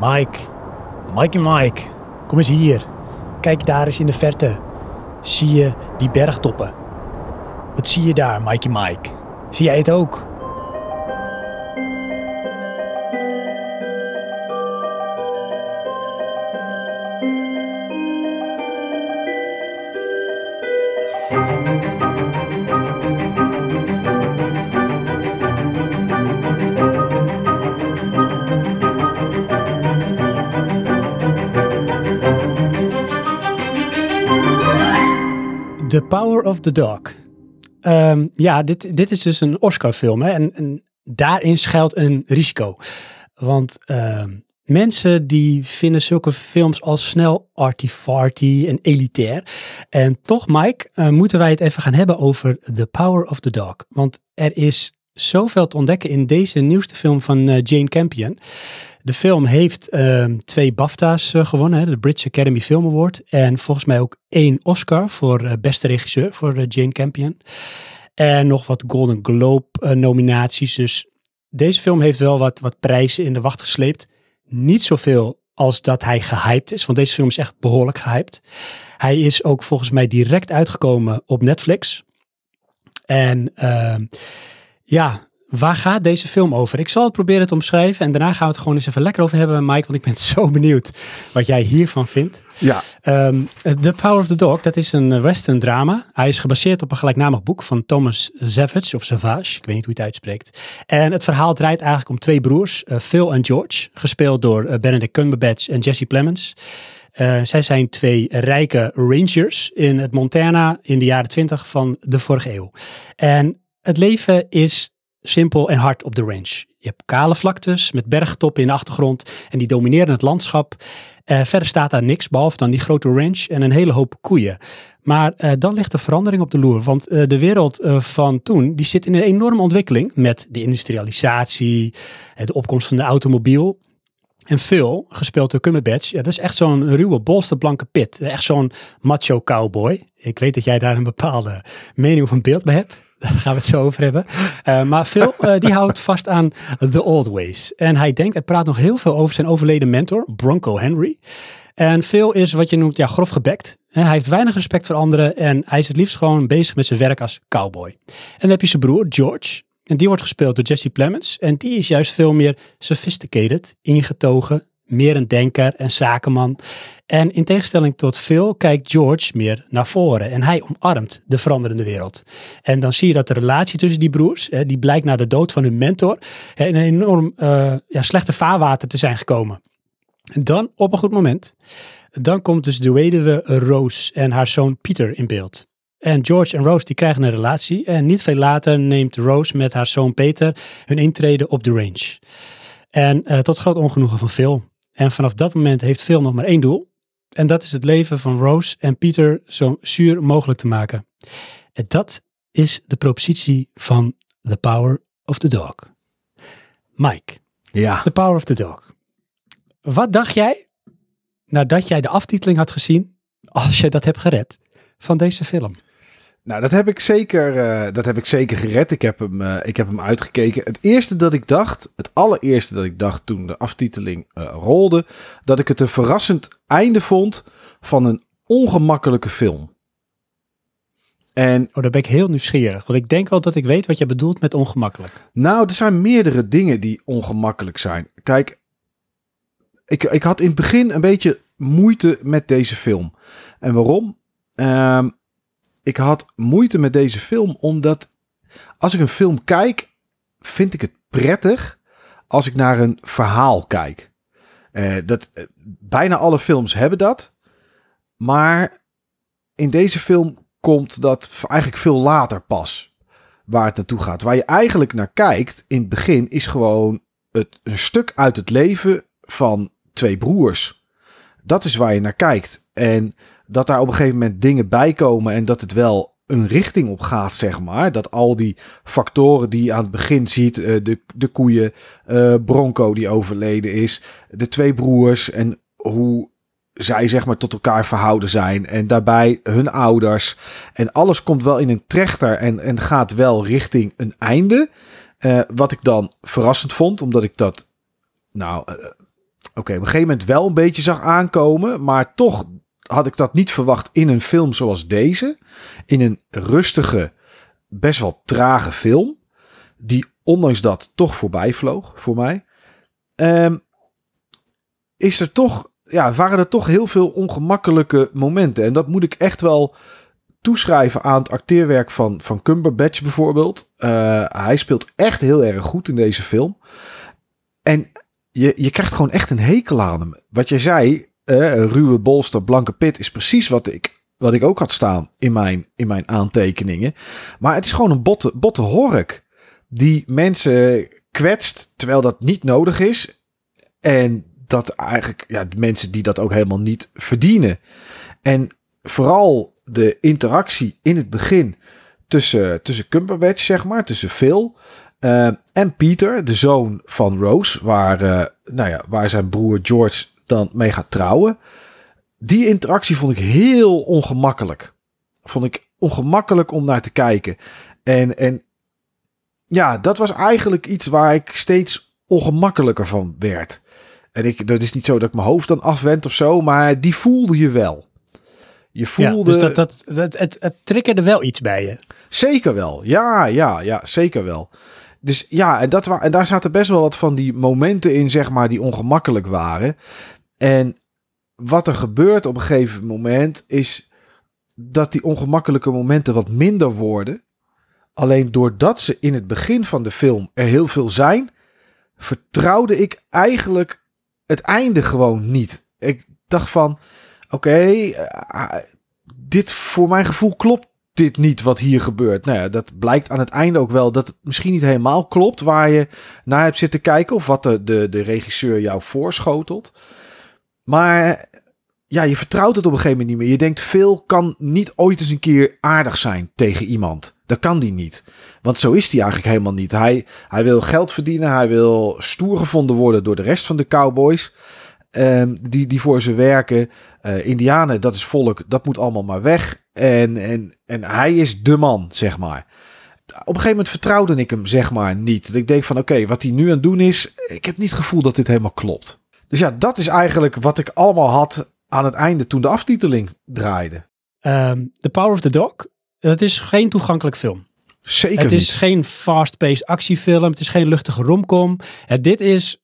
Mike, Mikey Mike, kom eens hier. Kijk daar eens in de verte. Zie je die bergtoppen? Wat zie je daar, Mikey Mike? Zie jij het ook? The Power of the Dog. Ehm, ja, dit, dit is dus een Oscar-film. Hè? En, en daarin schuilt een risico. Want ehm, mensen die vinden zulke films al snel arty-farty en elitair. En toch, Mike, eh, moeten wij het even gaan hebben over The Power of the Dog. Want er is zoveel te ontdekken in deze nieuwste film van eh, Jane Campion. De film heeft ehm, twee BAFTA's eh, gewonnen, hè, de British Academy Film Award. En volgens mij ook één Oscar voor eh, beste regisseur voor eh, Jane Campion. En nog wat Golden Globe nominaties. Dus deze film heeft wel wat, wat prijzen in de wacht gesleept. Niet zoveel als dat hij gehyped is, want deze film is echt behoorlijk gehyped. Hij is ook volgens mij direct uitgekomen op Netflix. En ehm, ja, waar gaat deze film over? Ik zal het proberen te omschrijven en daarna gaan we het gewoon eens even lekker over hebben, Mike, want ik ben zo benieuwd wat jij hiervan vindt. Ja, Ehm, The Power of the Dog, dat is een western drama. Hij is gebaseerd op een gelijknamig boek van Thomas Savage, of Savage, ik weet niet hoe je het uitspreekt. En het verhaal draait eigenlijk om twee broers, eh, Phil en George, gespeeld door eh, Benedict Cumberbatch en Jesse Plemons. Eh, zij zijn twee rijke rangers in het Montana in de jaren twintig van de vorige eeuw. En het leven is simpel en hard op de range. Je hebt kale vlaktes met bergtoppen in de achtergrond en die domineren het landschap. Eh, verder staat daar niks, behalve dan die grote range en een hele hoop koeien. Maar eh, dan ligt de verandering op de loer, want eh, de wereld van toen, die zit in een enorme ontwikkeling met de industrialisatie, de opkomst van de automobiel. En Phil, gespeeld door Cumberbatch, ja, dat is echt zo'n ruwe, bolsterblanke pit. Echt zo'n macho cowboy. Ik weet dat jij daar een bepaalde mening of een beeld bij hebt. Daar gaan we het zo over hebben. Eh, maar Phil, eh, die houdt vast aan the old ways. En hij denkt, hij praat nog heel veel over zijn overleden mentor, Bronco Henry. En Phil is wat je noemt, ja, grof gebekt. Eh, Hij heeft weinig respect voor anderen en hij is het liefst gewoon bezig met zijn werk als cowboy. En dan heb je zijn broer, George. En die wordt gespeeld door Jesse Plemons. En die is juist veel meer sophisticated, ingetogen, meer een denker en zakenman. En in tegenstelling tot Phil kijkt George meer naar voren en hij omarmt de veranderende wereld. En dan zie je dat de relatie tussen die broers, hè, die blijkt na de dood van hun mentor, hè, in een enorm eh, ja, slechte vaarwater te zijn gekomen. En dan, op een goed moment, dan komt dus de weduwe Rose en haar zoon Pieter in beeld. En George en Rose die krijgen een relatie en niet veel later neemt Rose met haar zoon Peter hun intrede op de range. En eh, tot groot ongenoegen van Phil. En vanaf dat moment heeft Phil nog maar één doel. En dat is het leven van Rose en Peter zo zuur mogelijk te maken. En dat is de propositie van The Power of the Dog. Mike, ja. The Power of the Dog. Wat dacht jij nadat jij de aftiteling had gezien, als je dat hebt gered, van deze film? Nou, dat heb ik zeker, eh, dat heb ik zeker gered. Ik heb, hem, eh, ik heb hem uitgekeken. Het eerste dat ik dacht, het allereerste dat ik dacht toen de aftiteling eh, rolde, dat ik het een verrassend einde vond van een ongemakkelijke film. En Oh, daar ben ik heel nieuwsgierig. Want ik denk wel dat ik weet wat je bedoelt met ongemakkelijk. Nou, er zijn meerdere dingen die ongemakkelijk zijn. Kijk, ik, ik had in het begin een beetje moeite met deze film. En waarom? Ehm, ik had moeite met deze film omdat als ik een film kijk, vind ik het prettig als ik naar een verhaal kijk. Eh, dat, eh, bijna alle films hebben dat. Maar in deze film komt dat eigenlijk veel later pas waar het naartoe gaat. Waar je eigenlijk naar kijkt in het begin is gewoon het, een stuk uit het leven van twee broers. Dat is waar je naar kijkt. En dat daar op een gegeven moment dingen bij komen en dat het wel een richting op gaat, zeg maar. Dat al die factoren die je aan het begin ziet, eh, de, de koeien, eh, Bronco die overleden is, de twee broers en hoe zij zeg maar tot elkaar verhouden zijn en daarbij hun ouders en alles komt wel in een trechter en, en gaat wel richting een einde. Eh, wat ik dan verrassend vond, omdat ik dat nou, oké, op een gegeven moment wel een beetje zag aankomen. Maar toch had ik dat niet verwacht in een film zoals deze. In een rustige, best wel trage film. Die ondanks dat toch voorbij vloog voor mij. Ehm, is er toch, ja, waren er toch heel veel ongemakkelijke momenten. En dat moet ik echt wel toeschrijven aan het acteerwerk van, van Cumberbatch bijvoorbeeld. Uh, hij speelt echt heel erg goed in deze film. En je, je krijgt gewoon echt een hekel aan hem. Wat je zei, uh, ruwe bolster, blanke pit is precies wat ik, wat ik ook had staan in mijn, in mijn aantekeningen. Maar het is gewoon een botte, botte hork die mensen kwetst terwijl dat niet nodig is. En dat eigenlijk ja, mensen die dat ook helemaal niet verdienen. En vooral de interactie in het begin tussen, tussen Cumberbatch, zeg maar, tussen Phil uh, en Peter, de zoon van Rose, waar, uh, nou ja, waar zijn broer George dan mee gaat trouwen. Die interactie vond ik heel ongemakkelijk. Vond ik ongemakkelijk om naar te kijken. En, en ja, dat was eigenlijk iets waar ik steeds ongemakkelijker van werd. En ik, dat is niet zo dat ik mijn hoofd dan afwend of zo, maar die voelde je wel. Je voelde... Ja, dus dat, dat, dat, het, het triggerde wel iets bij je. Zeker wel. Ja, ja, ja, zeker wel. Dus ja, en, dat, en daar zaten best wel wat van die momenten in, zeg maar, die ongemakkelijk waren. En wat er gebeurt op een gegeven moment is dat die ongemakkelijke momenten wat minder worden. Alleen doordat ze in het begin van de film er heel veel zijn, vertrouwde ik eigenlijk het einde gewoon niet. Ik dacht van, oké, eh, dit voor mijn gevoel klopt dit niet wat hier gebeurt. Nou ja, dat blijkt aan het einde ook wel dat het misschien niet helemaal klopt waar je naar hebt zitten kijken of wat de, de, de regisseur jou voorschotelt. Maar ja, je vertrouwt het op een gegeven moment niet meer. Je denkt, veel kan niet ooit eens een keer aardig zijn tegen iemand. Dat kan die niet. Want zo is hij eigenlijk helemaal niet. Hij, hij wil geld verdienen. Hij wil stoer gevonden worden door de rest van de cowboys. Um, die, die voor ze werken. Uh, Indianen, dat is volk. Dat moet allemaal maar weg. En, en, en hij is de man, zeg maar. Op een gegeven moment vertrouwde ik hem, zeg maar, niet. Ik denk van, oké, wat hij nu aan het doen is... Ik heb niet het gevoel dat dit helemaal klopt. Dus ja, dat is eigenlijk wat ik allemaal had aan het einde toen de aftiteling draaide. Um, the Power of the Dog, dat is geen toegankelijk film. Zeker Het is geen fast-paced actiefilm. Het is geen luchtige romcom. dit is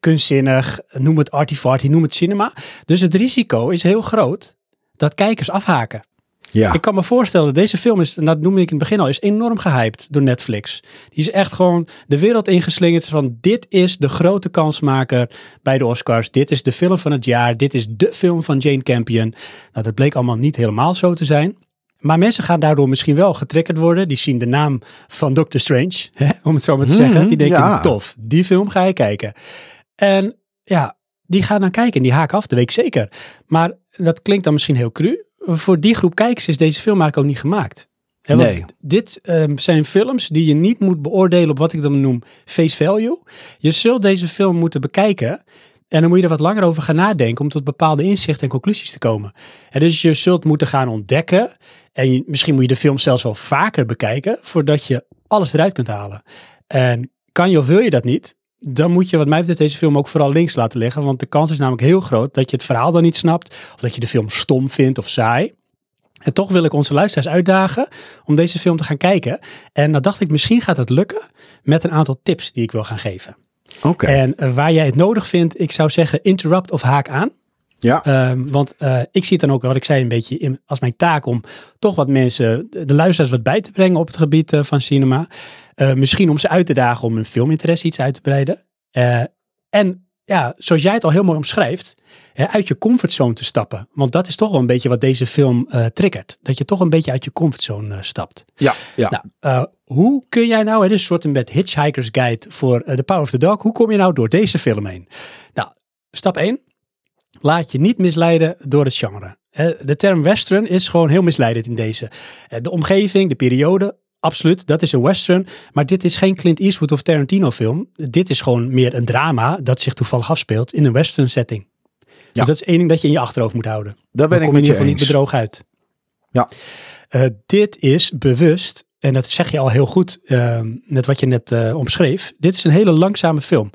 kunstzinnig, noem het artifarty, noem het cinema. Dus het risico is heel groot dat kijkers afhaken. Ja. Ik kan me voorstellen, deze film is, dat noemde ik in het begin al, is enorm gehyped door Netflix. Die is echt gewoon de wereld ingeslingerd van dit is de grote kansmaker bij de Oscars. Dit is de film van het jaar. Dit is de film van Jane Campion. Nou, dat bleek allemaal niet helemaal zo te zijn. Maar mensen gaan daardoor misschien wel getriggerd worden. Die zien de naam van Doctor Strange, hè, om het zo maar te zeggen. Die denken, ja. tof, die film ga je kijken. En ja, die gaan dan kijken en die haken af, de week zeker. Maar dat klinkt dan misschien heel cru voor die groep kijkers is deze film eigenlijk ook niet gemaakt. nee. Dit um, zijn films die je niet moet beoordelen op wat ik dan noem face value. Je zult deze film moeten bekijken en dan moet je er wat langer over gaan nadenken om tot bepaalde inzichten en conclusies te komen. En dus je zult moeten gaan ontdekken en misschien moet je de film zelfs wel vaker bekijken voordat je alles eruit kunt halen. En kan je of wil je dat niet, dan moet je wat mij betreft deze film ook vooral links laten liggen. Want de kans is namelijk heel groot dat je het verhaal dan niet snapt. Of dat je de film stom vindt of saai. En toch wil ik onze luisteraars uitdagen om deze film te gaan kijken. En dan dacht ik, misschien gaat het lukken met een aantal tips die ik wil gaan geven. Oké. En eh, waar jij het nodig vindt, ik zou zeggen interrupt of haak aan. Ja. Um, want uh, ik zie het dan ook, wat ik zei, een beetje in, als mijn taak om toch wat mensen, de luisteraars wat bij te brengen op het gebied uh, van cinema. Uh, misschien om ze uit te dagen om hun filminteresse iets uit te breiden. en ja, zoals jij het al heel mooi omschrijft, hè, uit je comfortzone te stappen. Want dat is toch wel een beetje wat deze film triggert. Dat je toch een beetje uit je comfortzone stapt. Ja, ja. Nou, hoe kun jij nou, het is een soort een met Hitchhiker's Guide voor The Power of the Dog. Hoe kom je nou door deze film heen? Nou, stap 1 laat je niet misleiden door het genre. De term western is gewoon heel misleidend in deze. De omgeving, de periode, absoluut, dat is een western. Maar dit is geen Clint Eastwood of Tarantino film. Dit is gewoon meer een drama dat zich toevallig afspeelt in een western setting. Ja. Dus dat is één ding dat je in je achterhoofd moet houden. Daar ben Dan ik kom je in geval niet bedroog uit. Ja. Uh, dit is bewust, en dat zeg je al heel goed uh, met wat je net uh, omschreef. Dit is een hele langzame film.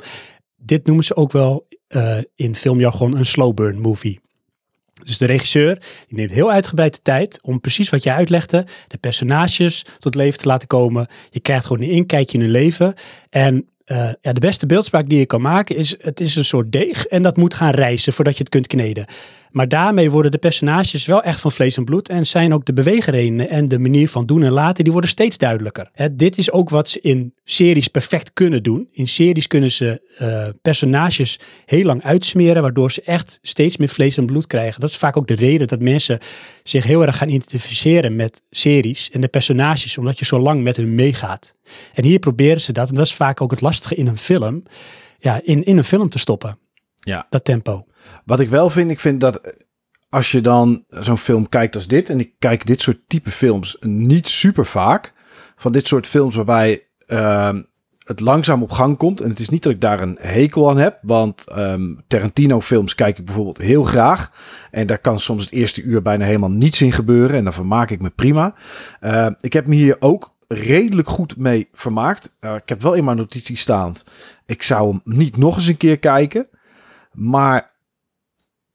Dit noemen ze ook wel uh, in filmjargon een slow burn movie. Dus de regisseur die neemt heel uitgebreid de tijd om precies wat jij uitlegde, de personages tot leven te laten komen. Je krijgt gewoon een inkijkje in hun leven. En uh, ja, de beste beeldspraak die je kan maken is, het is een soort deeg en dat moet gaan rijzen voordat je het kunt kneden. Maar daarmee worden de personages wel echt van vlees en bloed en zijn ook de beweegredenen en de manier van doen en laten, die worden steeds duidelijker. Hè, dit is ook wat ze in series perfect kunnen doen. In series kunnen ze uh, personages heel lang uitsmeren, waardoor ze echt steeds meer vlees en bloed krijgen. Dat is vaak ook de reden dat mensen zich heel erg gaan identificeren met series en de personages, omdat je zo lang met hun meegaat. En hier proberen ze dat, en dat is vaak ook het lastige in een film, ja, in, in een film te stoppen. Ja. Dat tempo. Wat ik wel vind, ik vind dat als je dan zo'n film kijkt als dit, en ik kijk dit soort type films niet super vaak, van dit soort films waarbij uh, het langzaam op gang komt. En het is niet dat ik daar een hekel aan heb, want um, Tarantino-films kijk ik bijvoorbeeld heel graag. En daar kan soms het eerste uur bijna helemaal niets in gebeuren. En dan vermaak ik me prima. Uh, ik heb me hier ook redelijk goed mee vermaakt. Uh, ik heb wel in mijn notitie staan. Ik zou hem niet nog eens een keer kijken. Maar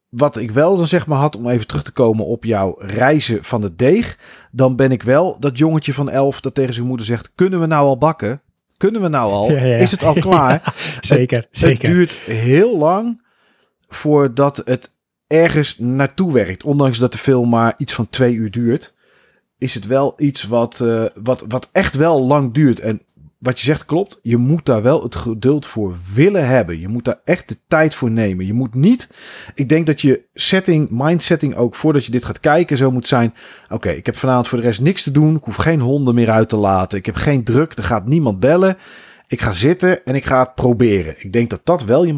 wat ik wel dan zeg maar had, om even terug te komen op jouw reizen van de deeg. Dan ben ik wel dat jongetje van elf dat tegen zijn moeder zegt, kunnen we nou al bakken? Kunnen we nou al? Is het al klaar? zeker, het, zeker. Het duurt heel lang voordat het ergens naartoe werkt. Ondanks dat de film maar iets van twee uur duurt. Is het wel iets wat, uh, wat, wat echt wel lang duurt. En wat je zegt klopt. Je moet daar wel het geduld voor willen hebben. Je moet daar echt de tijd voor nemen. Je moet niet. Ik denk dat je setting, mindsetting ook voordat je dit gaat kijken, zo moet zijn. Oké, ik heb vanavond voor de rest niks te doen. Ik hoef geen honden meer uit te laten. Ik heb geen druk. Er gaat niemand bellen. Ik ga zitten en ik ga het proberen. Ik denk dat dat wel je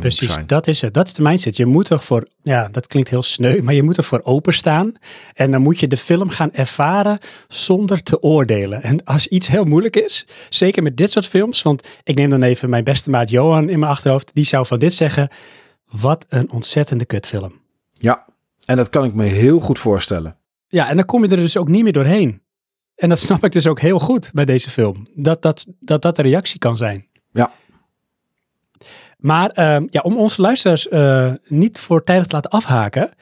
Precies, moet zijn. dat is het. Dat is de mindset. Je moet ervoor, ja, dat klinkt heel sneu, maar je moet ervoor openstaan. En dan moet je de film gaan ervaren zonder te oordelen. En als iets heel moeilijk is, zeker met dit soort films, want ik neem dan even mijn beste maat Johan in mijn achterhoofd, die zou van dit zeggen, wat een ontzettende kutfilm. Ja, en dat kan ik me heel goed voorstellen. Ja, en dan kom je er dus ook niet meer doorheen. En dat snap ik dus ook heel goed bij deze film. Dat dat, dat, dat de reactie kan zijn. Ja. Maar uh, ja, om onze luisteraars uh, niet voortijdig te laten afhaken,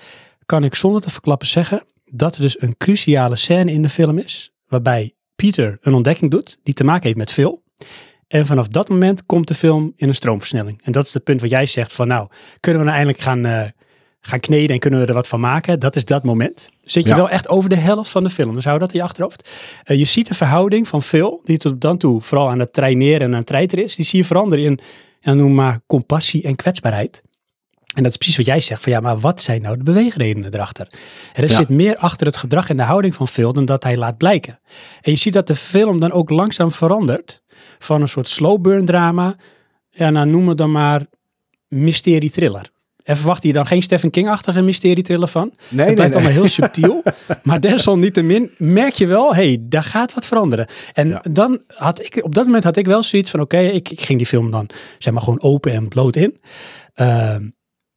kan ik zonder te verklappen zeggen dat er dus een cruciale scène in de film is, waarbij Peter een ontdekking doet die te maken heeft met Phil. En vanaf dat moment komt de film in een stroomversnelling. En dat is het punt wat jij zegt van nou, kunnen we nou eindelijk gaan, uh, gaan kneden en kunnen we er wat van maken. Dat is dat moment. Zit je Ja. wel echt over de helft van de film. Dus hou dat in je achterhoofd. Eh, je ziet de verhouding van Phil, die tot dan toe vooral aan het traineren en aan het treiteren is. Die zie je veranderen in, ja, noem maar, compassie en kwetsbaarheid. En dat is precies wat jij zegt. Van ja, maar wat zijn nou de beweegredenen erachter? Er Ja. zit meer achter het gedrag en de houding van Phil dan dat hij laat blijken. En je ziet dat de film dan ook langzaam verandert. Van een soort slow burn drama. Ja, nou noem het dan maar mysterie thriller. En verwacht je dan geen Stephen King-achtige mysterie thriller van? Nee, het blijft nee, nee. allemaal heel subtiel. maar desalniettemin merk je wel, hé, hey, daar gaat wat veranderen. En Ja. dan had ik, op dat moment had ik wel zoiets van, oké, ik, ik ging die film dan, zeg maar, gewoon open en bloot in. Ehm,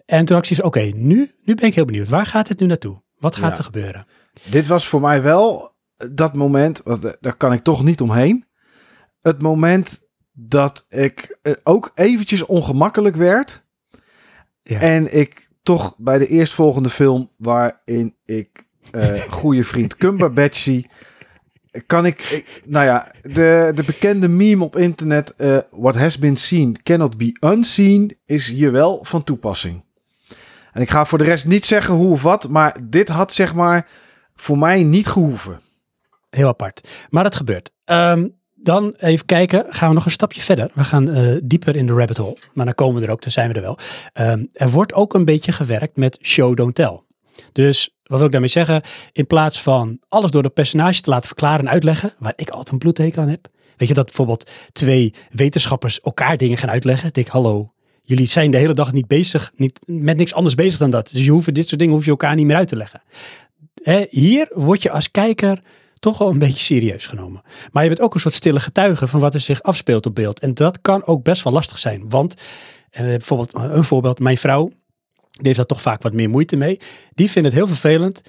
en toen had ik oké, nu, nu ben ik heel benieuwd. Waar gaat het nu naartoe? Wat gaat Ja. er gebeuren? Dit was voor mij wel dat moment, want eh, daar kan ik toch niet omheen. Het moment dat ik eh, ook eventjes ongemakkelijk werd. Ja. En ik toch bij de eerstvolgende film waarin ik eh goede vriend Cumberbatch zie. Kan ik, ik- nou ja, de, de bekende meme op internet, eh, what has been seen cannot be unseen, is hier wel van toepassing. En ik ga voor de rest niet zeggen hoe of wat, maar dit had zeg maar voor mij niet gehoeven. Heel apart. Maar het gebeurt. Ehm, dan even kijken, gaan we nog een stapje verder. We gaan eh, dieper in de rabbit hole. Maar dan komen we er ook, dan zijn we er wel. Ehm, er wordt ook een beetje gewerkt met show, don't tell. Dus wat wil ik daarmee zeggen? In plaats van alles door de personage te laten verklaren en uitleggen, waar ik altijd een bloedhekel aan heb. Weet je dat bijvoorbeeld twee wetenschappers elkaar dingen gaan uitleggen? Ik denk, hallo, jullie zijn de hele dag niet bezig, niet met niks anders bezig dan dat. Dus je hoeft dit soort dingen hoef je elkaar niet meer uit te leggen. Hè, hier word je als kijker toch wel een beetje serieus genomen. Maar je bent ook een soort stille getuige van wat er zich afspeelt op beeld. En dat kan ook best wel lastig zijn. Want, en bijvoorbeeld een voorbeeld, mijn vrouw, die heeft daar toch vaak wat meer moeite mee. Die vindt het heel vervelend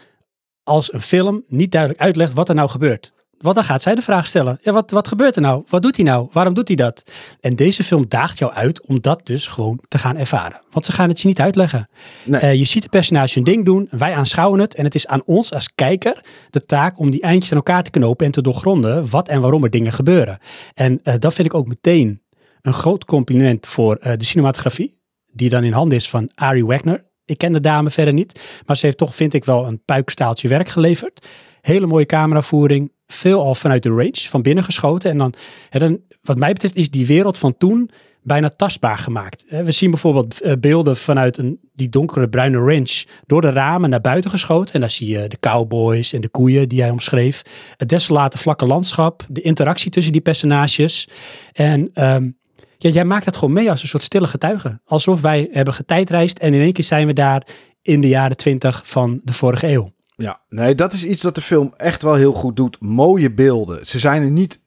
als een film niet duidelijk uitlegt wat er nou gebeurt. Want dan gaat zij de vraag stellen. Ja, wat, wat gebeurt er nou? Wat doet hij nou? Waarom doet hij dat? En deze film daagt jou uit om dat dus gewoon te gaan ervaren. Want ze gaan het je niet uitleggen. Nee. Eh, je ziet de personage hun ding doen. Wij aanschouwen het. En het is aan ons als kijker de taak om die eindjes aan elkaar te knopen en te doorgronden wat en waarom er dingen gebeuren. En eh, dat vind ik ook meteen een groot compliment voor eh, de cinematografie. Die dan in handen is van Ari Wagner. Ik ken de dame verder niet. Maar ze heeft toch, vind ik, wel een puikstaaltje werk geleverd. Hele mooie cameravoering. Veel al vanuit de range, van binnen geschoten. En dan, hè, dan, wat mij betreft, is die wereld van toen bijna tastbaar gemaakt. We zien bijvoorbeeld eh, beelden vanuit een, die donkere bruine range door de ramen naar buiten geschoten. En daar zie je de cowboys en de koeien die hij omschreef. Het desolate vlakke landschap, de interactie tussen die personages. En ehm, ja, jij maakt het gewoon mee als een soort stille getuige. Alsof wij hebben getijdreisd en in één keer zijn we daar in de jaren twintig van de vorige eeuw. Ja, nee, dat is iets dat de film echt wel heel goed doet. Mooie beelden. Ze zijn er niet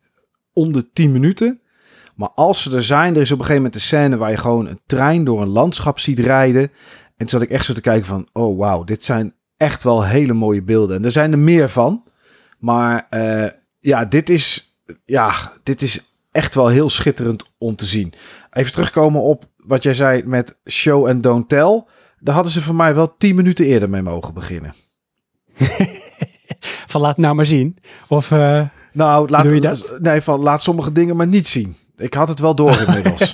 om de 10 minuten. Maar als ze er zijn, er is op een gegeven moment een scène waar je gewoon een trein door een landschap ziet rijden. En toen zat ik echt zo te kijken van, oh wauw, dit zijn echt wel hele mooie beelden. En er zijn er meer van. Maar eh, ja, dit is, ja, dit is echt wel heel schitterend om te zien. Even terugkomen op wat jij zei met show and don't tell. Daar hadden ze voor mij wel 10 minuten eerder mee mogen beginnen. Van laat nou maar zien. Of eh, Nou, laat, Doe je dat? Nee, van laat sommige dingen maar niet zien. Ik had het wel door inmiddels.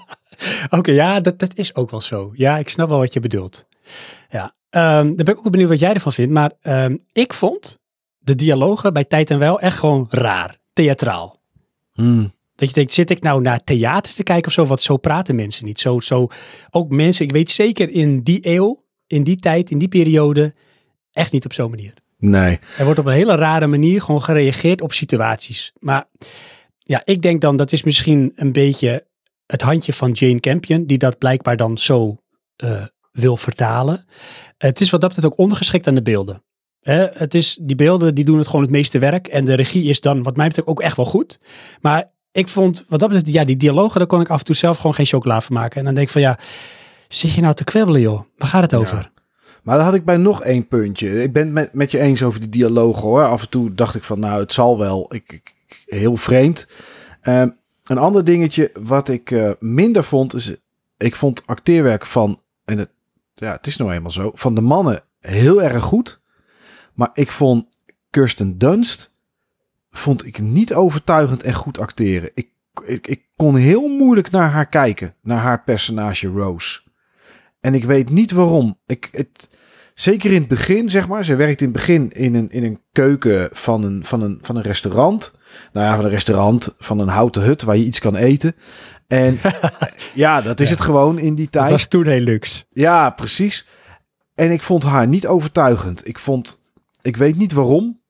Oké, ja, dat, dat is ook wel zo. Ja, ik snap wel wat je bedoelt. Ja, ehm, dan ben ik ook benieuwd wat jij ervan vindt. Maar ehm, ik vond de dialogen bij Tijd en Wel echt gewoon raar. Theatraal. Hmm. Dat je denkt, zit ik nou naar theater te kijken of zo? Want zo praten mensen niet. Zo, zo, ook mensen, ik weet zeker in die eeuw, in die tijd, in die periode, echt niet op zo'n manier. Nee. Er wordt op een hele rare manier gewoon gereageerd op situaties. Maar ja, ik denk dan dat is misschien een beetje het handje van Jane Campion, die dat blijkbaar dan zo eh, wil vertalen. Het is wat dat betreft ook ondergeschikt aan de beelden. Hè, het is, die beelden die doen het gewoon het meeste werk. En de regie is dan wat mij betreft ook echt wel goed. Maar ik vond, wat dat betreft, ja, die dialogen, daar kon ik af en toe zelf gewoon geen chocola van maken. En dan denk ik van ja, zit je nou te kwebbelen joh? Waar gaat het over? Maar dan had ik bij nog één puntje. Ik ben het met, met je eens over die dialoog hoor. Af en toe dacht ik van nou, het zal wel. Ik, ik- heel vreemd. Ehm, een ander dingetje wat ik eh, minder vond is... Ik vond acteerwerk van... En het, ja, het is nou eenmaal zo. Van de mannen heel erg goed. Maar ik vond Kirsten Dunst... Vond ik niet overtuigend en goed acteren. Ik, ik, ik kon heel moeilijk naar haar kijken. Naar haar personage Rose. En ik weet niet waarom. Ik, het, zeker in het begin, zeg maar. Ze werkt in het begin in een, in een keuken van een, van, een, van een restaurant. Nou ja, van een restaurant, van een houten hut waar je iets kan eten. En ja, dat is Ja. het gewoon in die Het tijd. was toen heel luxe. Ja, precies. En ik vond haar niet overtuigend. Ik vond, ik weet niet waarom,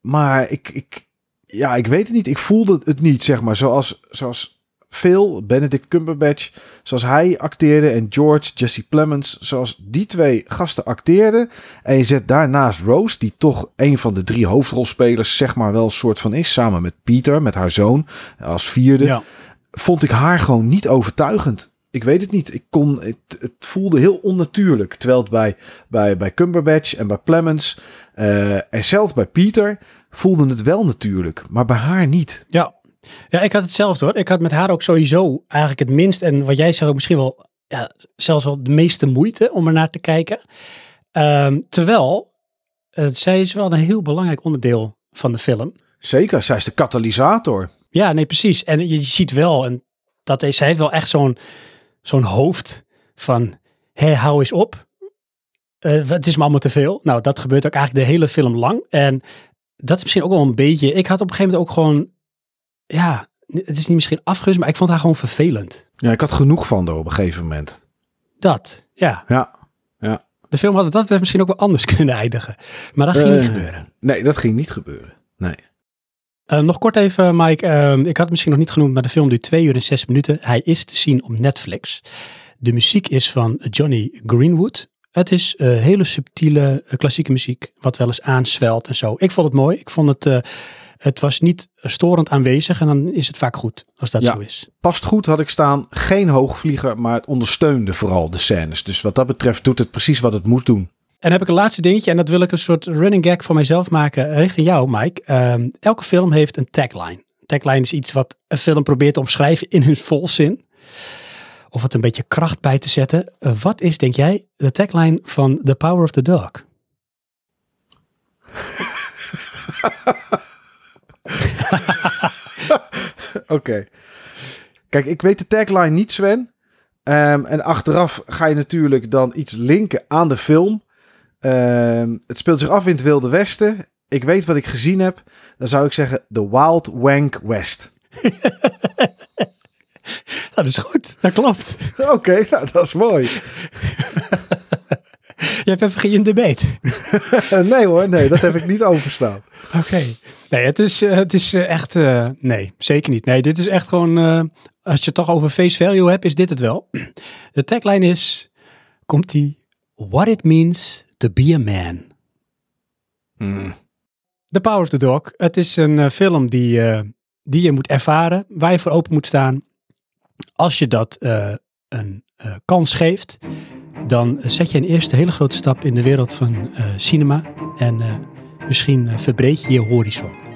maar ik, ik, ja, ik weet het niet. Ik voelde het niet, zeg maar, zoals, zoals Phil, Benedict Cumberbatch, zoals hij acteerde en George, Jesse Plemons, zoals die twee gasten acteerden. En je zet daarnaast Rose, die toch een van de drie hoofdrolspelers, zeg maar, wel soort van is, samen met Peter, met haar zoon, als vierde Ja. vond ik haar gewoon niet overtuigend. Ik weet het niet. Ik kon, het, het voelde heel onnatuurlijk. Terwijl het bij, bij, bij Cumberbatch en bij Plemons eh, en zelfs bij Peter voelde het wel natuurlijk. Maar bij haar niet. Ja. Ja, ik had hetzelfde hoor. Ik had met haar ook sowieso eigenlijk het minst en wat jij zegt ook misschien wel ja, zelfs wel de meeste moeite om er naar te kijken. Ehm, terwijl eh, zij is wel een heel belangrijk onderdeel van de film. Zeker, zij is de katalysator. Ja, nee, precies. En je ziet wel, en dat is, zij heeft wel echt zo'n zo'n hoofd van, hé, hou eens op. Eh, het is me allemaal te veel. Nou, dat gebeurt ook eigenlijk de hele film lang. En dat is misschien ook wel een beetje, ik had op een gegeven moment ook gewoon, ja, het is niet misschien afgerust, maar ik vond haar gewoon vervelend. Ja, ik had genoeg van haar op een gegeven moment. Dat, ja. Ja. De film had het dat betreft misschien ook wel anders kunnen eindigen. Maar dat ging niet Eh, gebeuren. Nee, dat ging niet gebeuren. Nee. Eh, nog kort even, Mike. Ehm, ik had het misschien nog niet genoemd, maar de film duurt twee uur en zes minuten. Hij is te zien op Netflix. De muziek is van Johnny Greenwood. Het is eh, hele subtiele klassieke muziek, wat wel eens aanswelt en zo. Ik vond het mooi. Ik vond het, het was niet storend aanwezig en dan is het vaak goed, als dat Ja. zo is. Past goed had ik staan. Geen hoogvlieger, maar het ondersteunde vooral de scènes. Dus wat dat betreft doet het precies wat het moet doen. dan heb ik een laatste dingetje en dat wil ik een soort running gag voor mijzelf maken richting jou, Mike. Ehm, elke film heeft een tagline. Tagline is iets wat een film probeert te omschrijven in hun volzin. Of het een beetje kracht bij te zetten. Uh, wat is, denk jij, de tagline van The Power of the Dog? Oké. Kijk, ik weet de tagline niet, Sven. Um, en achteraf ga je natuurlijk dan iets linken aan de film. Um, het speelt zich af in het Wilde Westen. Ik weet wat ik gezien heb. Dan zou ik zeggen The Wild Wank West. dat is goed. Dat klopt. Oké, nou, dat is mooi. Je hebt even geen debate. nee hoor, nee, dat heb ik niet overstaan. Oké. Nee, het is, uh, het is uh, echt... Uh, nee, zeker niet. Nee, dit is echt gewoon... als je het toch over face value hebt, is dit het wel. De tagline is... Komt die... What it means to be a man. Hmm. The Power of the Dog. Het is een film die, die je moet ervaren. Waar je voor open moet staan. Als je dat een kans geeft dan zet je een eerste hele grote stap in de wereld van uh, cinema. En uh, misschien uh, verbreed je je horizon.